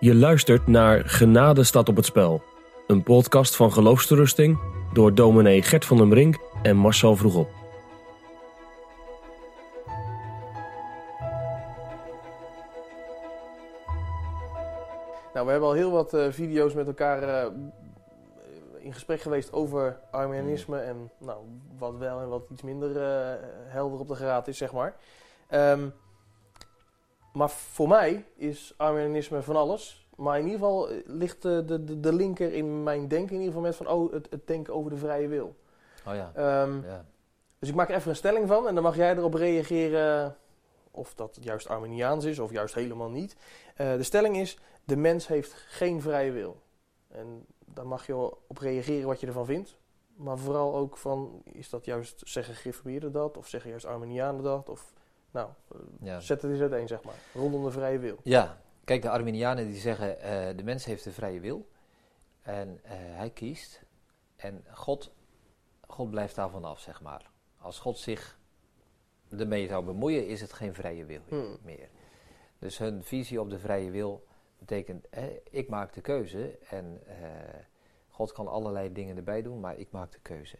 Je luistert naar Genade staat op het spel. Een podcast van geloofsterusting door dominee Gert van den Brink en Marcel Vroegop. Nou, we hebben al heel wat eh, video's met elkaar eh, in gesprek geweest over Arminianisme en nou, wat wel en wat iets minder eh, helder op de geraad is, zeg maar. Ehm, maar voor mij is Arminianisme van alles. Maar in ieder geval ligt de, de, de linker in mijn denken in ieder geval met van, oh, het, het denken over de vrije wil. Oh ja. Ehm, ja. Dus ik maak er even een stelling van en dan mag jij erop reageren of dat juist Arminiaans is of juist helemaal niet. Eh, de stelling is, de mens heeft geen vrije wil. En daar mag je op reageren wat je ervan vindt. Maar vooral ook van, is dat juist, zeggen gereformeerden dat? Of zeggen juist Arminianen dat? Of, nou, eh, Ja. zet het eens uiteen, zeg maar. Rondom de vrije wil. ja, kijk, de Arminianen die zeggen, eh, de mens heeft de vrije wil. En eh, hij kiest. En God, God blijft daarvan af, zeg maar. Als God zich ermee zou bemoeien, is het geen vrije wil Hmm. meer. Dus hun visie op de vrije wil betekent, hè, ik maak de keuze en eh, God kan allerlei dingen erbij doen, maar ik maak de keuze.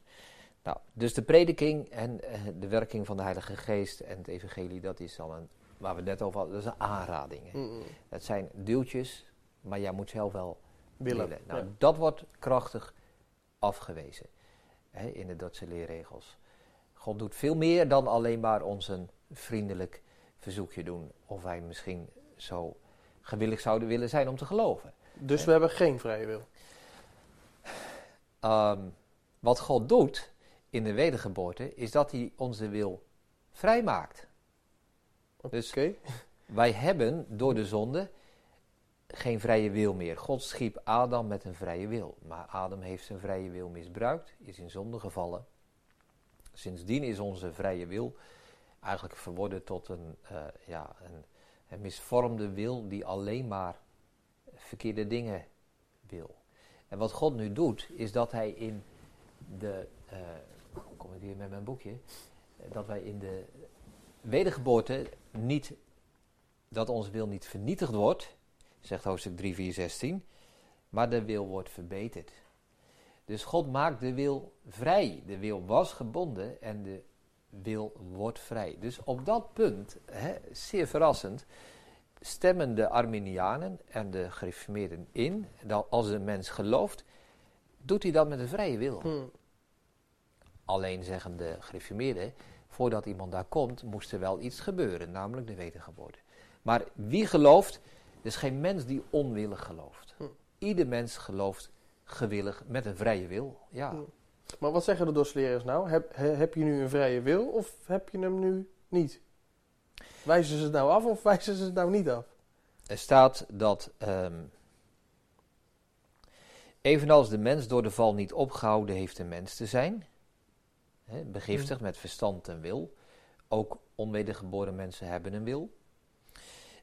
Nou, dus de prediking en eh, de werking van de Heilige Geest en het evangelie, dat is dan een, waar we het net over hadden, dat is een aanrading. Mm, mm. Het zijn duwtjes, maar jij moet zelf wel Willen. willen. Nou, ja. dat wordt krachtig afgewezen hè, in de Dordtse leerregels. God doet veel meer dan alleen maar ons een vriendelijk verzoekje doen. Of wij misschien zo gewillig zouden willen zijn om te geloven. Dus we hebben geen vrije wil. Ehm, wat God doet in de wedergeboorte, is dat hij onze wil vrijmaakt. Oké. Dus wij hebben door de zonde geen vrije wil meer. God schiep Adam met een vrije wil. Maar Adam heeft zijn vrije wil misbruikt, is in zonde gevallen. Sindsdien is onze vrije wil eigenlijk verworden tot een, eh, ja, een, een misvormde wil die alleen maar verkeerde dingen wil. En wat God nu doet, is dat hij in de. eh, kom ik hier met mijn boekje? Eh, Dat wij in de wedergeboorte niet. dat onze wil niet vernietigd wordt, zegt hoofdstuk 3, 4, 16, maar de wil wordt verbeterd. Dus God maakt de wil vrij. De wil was gebonden en de wil wordt vrij. Dus op dat punt, hè, zeer verrassend, stemmen de Arminianen en de gereformeerden in dat als een mens gelooft, doet hij dat met een vrije wil. Mm. Alleen zeggen de gereformeerden, voordat iemand daar komt, moest er wel iets gebeuren, namelijk de wedergeboorte. Maar wie gelooft, er is geen mens die onwillig gelooft. Hm. Ieder mens gelooft gewillig met een vrije wil. Ja, Hm. Maar wat zeggen de dorsleraars nou? Heb, he- heb je nu een vrije wil of heb je hem nu niet? Wijzen ze het nou af of wijzen ze het nou niet af? er staat dat ehm, evenals de mens door de val niet opgehouden heeft een mens te zijn, hè, begiftigd met verstand en wil, ook onwedergeboren mensen hebben een wil.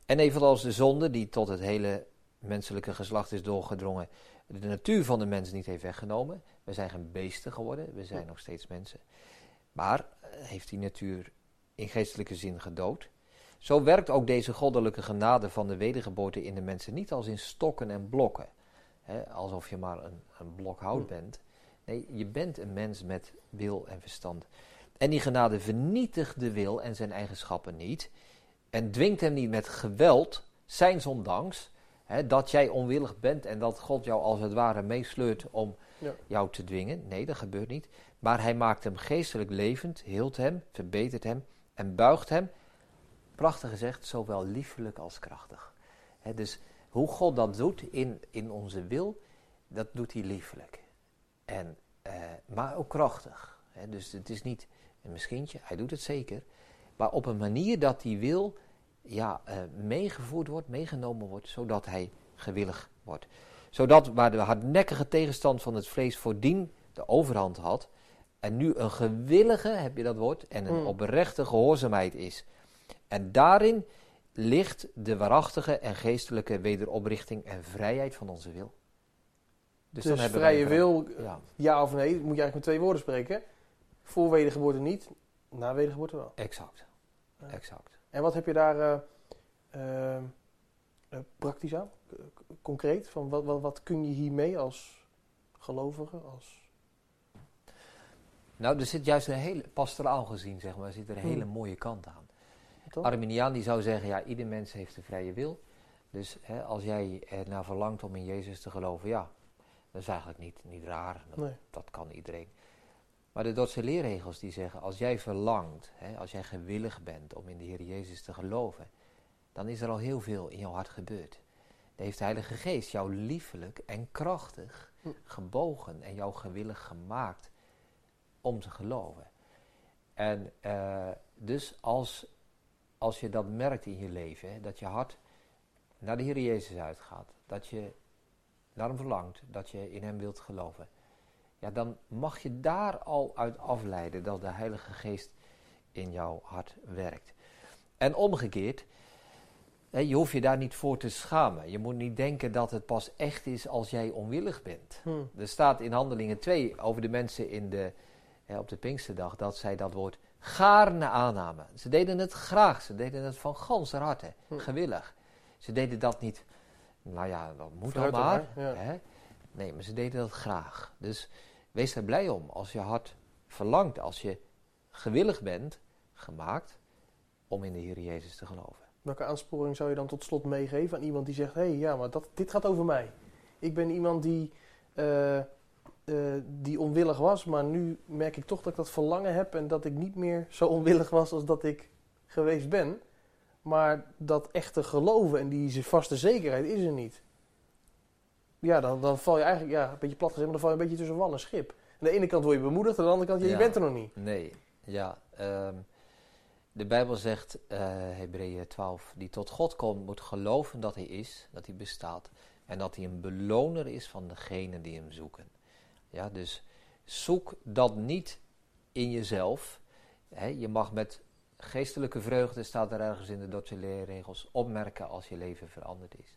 En evenals de zonde die tot het hele menselijke geslacht is doorgedrongen, de natuur van de mens niet heeft weggenomen. We zijn geen beesten geworden, we zijn nog steeds mensen. Maar eh, heeft die natuur in geestelijke zin gedood. Zo werkt ook deze goddelijke genade van de wedergeboorte in de mensen niet als in stokken en blokken. Hè, alsof je maar een, een blok hout bent. Nee, je bent een mens met wil en verstand. En die genade vernietigt de wil en zijn eigenschappen niet. En dwingt hem niet met geweld, zijn ondanks, hè, dat jij onwillig bent en dat God jou als het ware meesleurt om Ja. jou te dwingen. Nee, dat gebeurt niet. Maar hij maakt hem geestelijk levend, hield hem, verbetert hem en buigt hem prachtig gezegd, zowel liefelijk als krachtig. Hè, dus hoe God dat doet in, in onze wil, dat doet hij liefelijk. En, eh, maar ook krachtig. Hè, dus het is niet een misschien, hij doet het zeker. Maar op een manier dat die wil ja, eh, meegevoerd wordt, meegenomen wordt, zodat hij gewillig wordt. Zodat waar de hardnekkige tegenstand van het vlees voordien de overhand had, en nu een gewillige, heb je dat woord, en een Mm. oprechte gehoorzaamheid is. En daarin ligt de waarachtige en geestelijke wederoprichting en vrijheid van onze wil. Dus, dan wij vrije wil, Ja, ja of nee, moet je eigenlijk met twee woorden spreken. Voor wedergeboorte niet, na wedergeboorte wel. exact. Ja. Exact. En wat heb je daar... eh, eh, eh, praktisch aan? Concreet? Van wat, wat, wat kun je hiermee als gelovige? Als... Nou, er zit juist een hele, pastoraal gezien, zeg maar, zit er een Hmm. hele mooie kant aan. Toch? Arminiaan die zou zeggen, ja, ieder mens heeft een vrije wil. Dus hè, als jij er naar verlangt om in Jezus te geloven, ja, dat is eigenlijk niet, niet raar. Dat, Nee. dat kan iedereen. Maar de Dordtse leerregels die zeggen, als jij verlangt, hè, als jij gewillig bent om in de Heer Jezus te geloven, dan is er al heel veel in jouw hart gebeurd. Dan heeft de Heilige Geest jou liefelijk en krachtig Hm. gebogen en jou gewillig gemaakt om te geloven. En eh, dus als, als je dat merkt in je leven, hè, dat je hart naar de Heer Jezus uitgaat, dat je naar hem verlangt, dat je in hem wilt geloven, ja, dan mag je daar al uit afleiden dat de Heilige Geest in jouw hart werkt. En omgekeerd, je hoeft je daar niet voor te schamen. Je moet niet denken dat het pas echt is als jij onwillig bent. Hm. Er staat in Handelingen 2 over de mensen in de, hè, op de Pinksterdag dat zij dat woord gaarne aannamen. Ze deden het graag, ze deden het van ganser harte, Hm. gewillig. Ze deden dat niet, nou ja, dat moet dan maar. Hè? Nee, maar ze deden dat graag. Dus wees er blij om als je hart verlangt, als je gewillig bent gemaakt om in de Heer Jezus te geloven. Welke aansporing zou je dan tot slot meegeven aan iemand die zegt: hé, hey, ja, maar dat, dit gaat over mij. Ik ben iemand die, eh, eh, die onwillig was, maar nu merk ik toch dat ik dat verlangen heb en dat ik niet meer zo onwillig was als dat ik geweest ben. Maar dat echte geloven en die vaste zekerheid is er niet. Ja, dan, dan val je eigenlijk, ja, een beetje plat gezegd, maar dan val je een beetje tussen wal en schip. Aan de ene kant word je bemoedigd, aan de andere kant, ja, je bent er nog niet. Nee, ja. ehm, de Bijbel zegt, eh Hebreeën 12, die tot God komt moet geloven dat hij is, dat hij bestaat. En dat hij een beloner is van degenen die hem zoeken. Ja, dus zoek dat niet in jezelf. Je mag met geestelijke vreugde, staat er ergens in de Dordtse leerregels, opmerken als je leven veranderd is.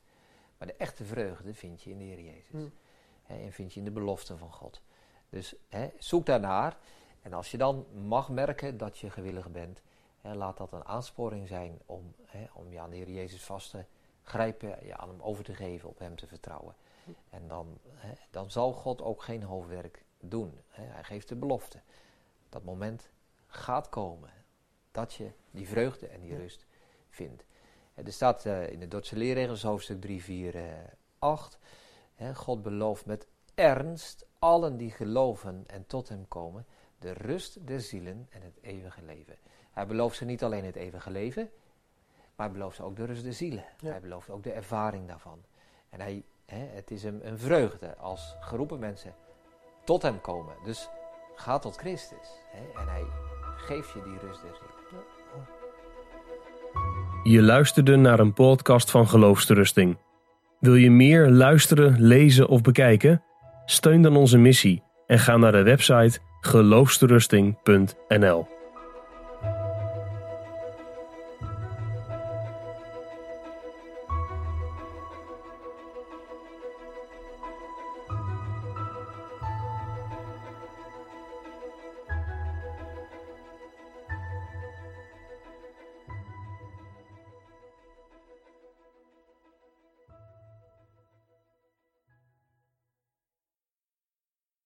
Maar de echte vreugde vind je in de Heer Jezus. Hm. Hè, en vind je in de beloften van God. Dus zoek daarnaar. En als je dan mag merken dat je gewillig bent, laat dat een aansporing zijn om, om je aan de Heer Jezus vast te grijpen, je aan hem over te geven, op hem te vertrouwen. En dan, dan zal God ook geen hoofdwerk doen. Hij geeft de belofte. Dat moment gaat komen dat je die vreugde en die rust vindt. Er staat eh, in de Dordtse leerregels, hoofdstuk 3, 4, eh, 8. Hè, God belooft met ernst allen die geloven en tot hem komen de rust der zielen en het eeuwige leven. Hij belooft ze niet alleen het eeuwige leven, maar hij belooft ze ook de rust der zielen. Ja. Hij belooft ook de ervaring daarvan. En hij, hè, het is hem een vreugde als geroepen mensen tot hem komen. Dus ga tot Christus hè, en hij geeft je die rust. Je luisterde naar een podcast van Geloofsterusting. Wil je meer luisteren, lezen of bekijken? Steun dan onze missie en ga naar de website geloofsterusting.nl.